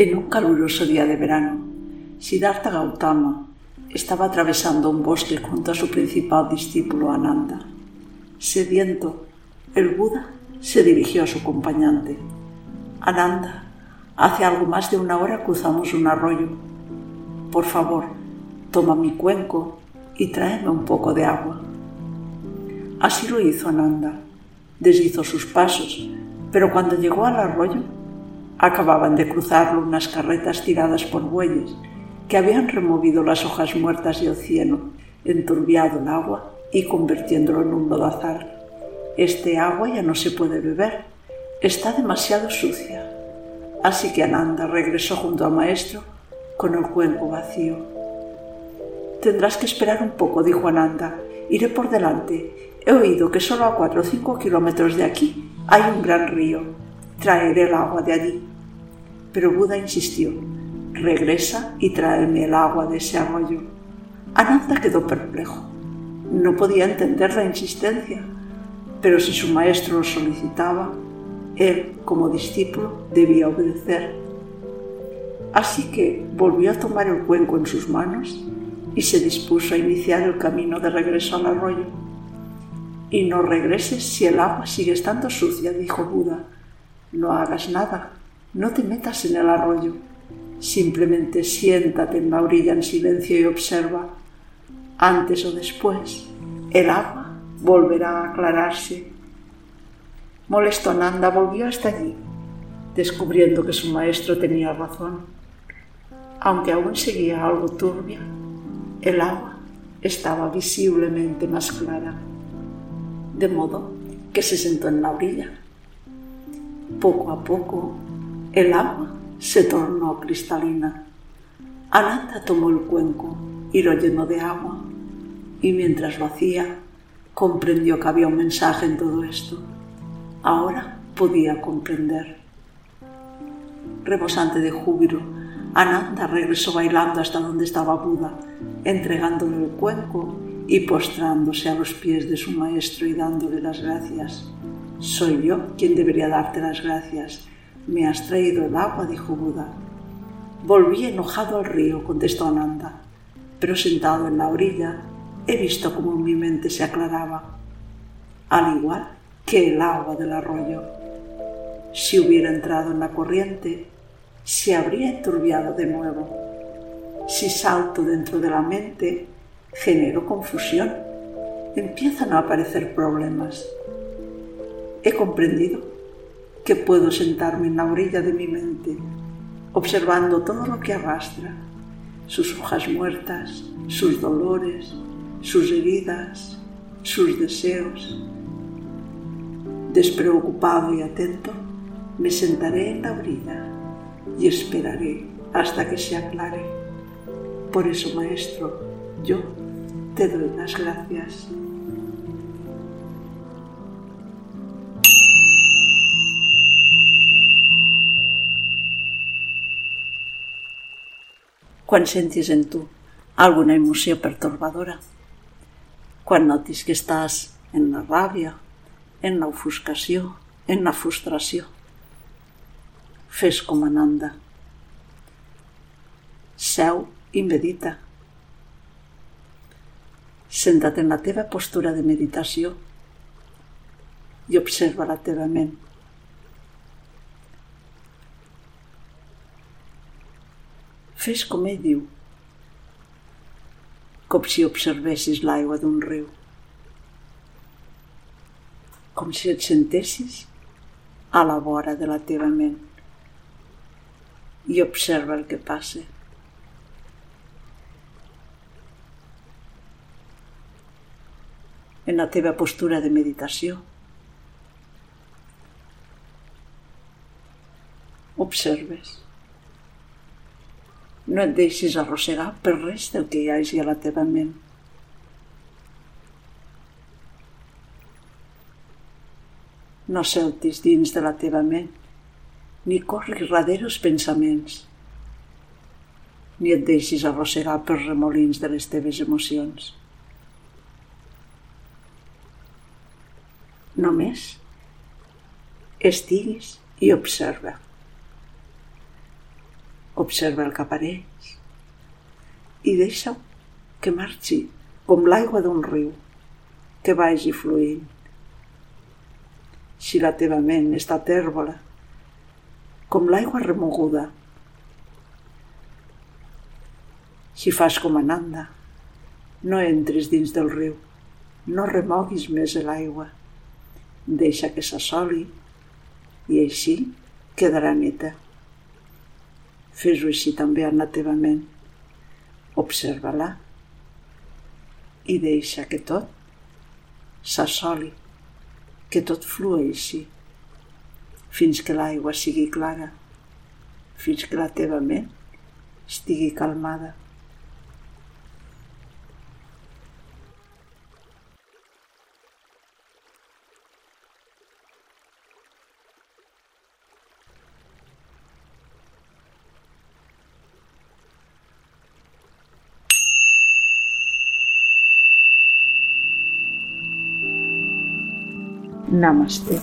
En un caluroso día de verano, Siddhartha Gautama estaba atravesando un bosque junto a su principal discípulo Ananda. Sediento, el Buda se dirigió a su acompañante. Ananda, hace algo más de una hora cruzamos un arroyo. Por favor, toma mi cuenco y tráeme un poco de agua. Así lo hizo Ananda. Deshizo sus pasos, pero cuando llegó al arroyo Acababan de cruzarlo unas carretas tiradas por bueyes que habían removido las hojas muertas y el cieno, enturbiado el agua y convirtiéndolo en un lodazal. Este agua ya no se puede beber, está demasiado sucia. Así que Ananda regresó junto al maestro con el cuenco vacío. Tendrás que esperar un poco, dijo Ananda. Iré por delante. He oído que solo a cuatro o cinco kilómetros de aquí hay un gran río. Traeré el agua de allí. Pero Buda insistió, regresa y tráeme el agua de ese arroyo. Ananda quedó perplejo. No podía entender la insistencia, pero si su maestro lo solicitaba, él, como discípulo, debía obedecer. Así que volvió a tomar el cuenco en sus manos y se dispuso a iniciar el camino de regreso al arroyo. Y no regreses si el agua sigue estando sucia, dijo Buda. No hagas nada, no te metas en el arroyo, simplemente siéntate en la orilla en silencio y observa. Antes o después, el agua volverá a aclararse. Molesto Nanda volvió hasta allí, descubriendo que su maestro tenía razón. Aunque aún seguía algo turbia, el agua estaba visiblemente más clara, de modo que se sentó en la orilla. Poco a poco el agua se tornó cristalina. Ananda tomó el cuenco y lo llenó de agua, y mientras lo hacía, comprendió que había un mensaje en todo esto. Ahora podía comprender. Rebosante de júbilo, Ananda regresó bailando hasta donde estaba Buda, entregándole el cuenco y postrándose a los pies de su maestro y dándole las gracias. Soy yo quien debería darte las gracias, me has traído el agua, dijo Buda. Volví enojado al río, contestó Ananda, pero sentado en la orilla he visto cómo mi mente se aclaraba, al igual que el agua del arroyo. Si hubiera entrado en la corriente, se habría enturbiado de nuevo. Si salto dentro de la mente, genero confusión. Empiezan a aparecer problemas. He comprendido que puedo sentarme en la orilla de mi mente, observando todo lo que arrastra, sus hojas muertas, sus dolores, sus heridas, sus deseos. Despreocupado y atento, me sentaré en la orilla y esperaré hasta que se aclare. Por eso, maestro, yo te doy las gracias. Quan sentis en tu alguna emoció pertorbadora, quan notis que estàs en la ràbia, en l'ofuscació, en la frustració. Fes com Ananda. Seu i medita. Senta't en la teva postura de meditació i observa la teva ment. Fes com ell diu, com si observessis l'aigua d'un riu, com si et sentessis a la vora de la teva ment i observa el que passa. En la teva postura de meditació, observes. No et deixis arrossegar per res del que hi hagi a la teva ment. No celtis dins de la teva ment, ni corris darrere els pensaments, ni et deixis arrossegar per remolins de les teves emocions. Només estiguis i observa. Observa el que apareix i deixa que marxi com l'aigua d'un riu, que vagi fluint. Si la teva ment està tèrbola, com l'aigua remoguda, si fas com Ananda, no entres dins del riu, no remoguis més l'aigua, deixa que s'assoli i així quedarà neta. Fes-ho així també en la teva ment. Observa-la i deixa que tot s'assoli, que tot flueixi, fins que l'aigua sigui clara, fins que la teva ment estigui calmada. नमस्ते।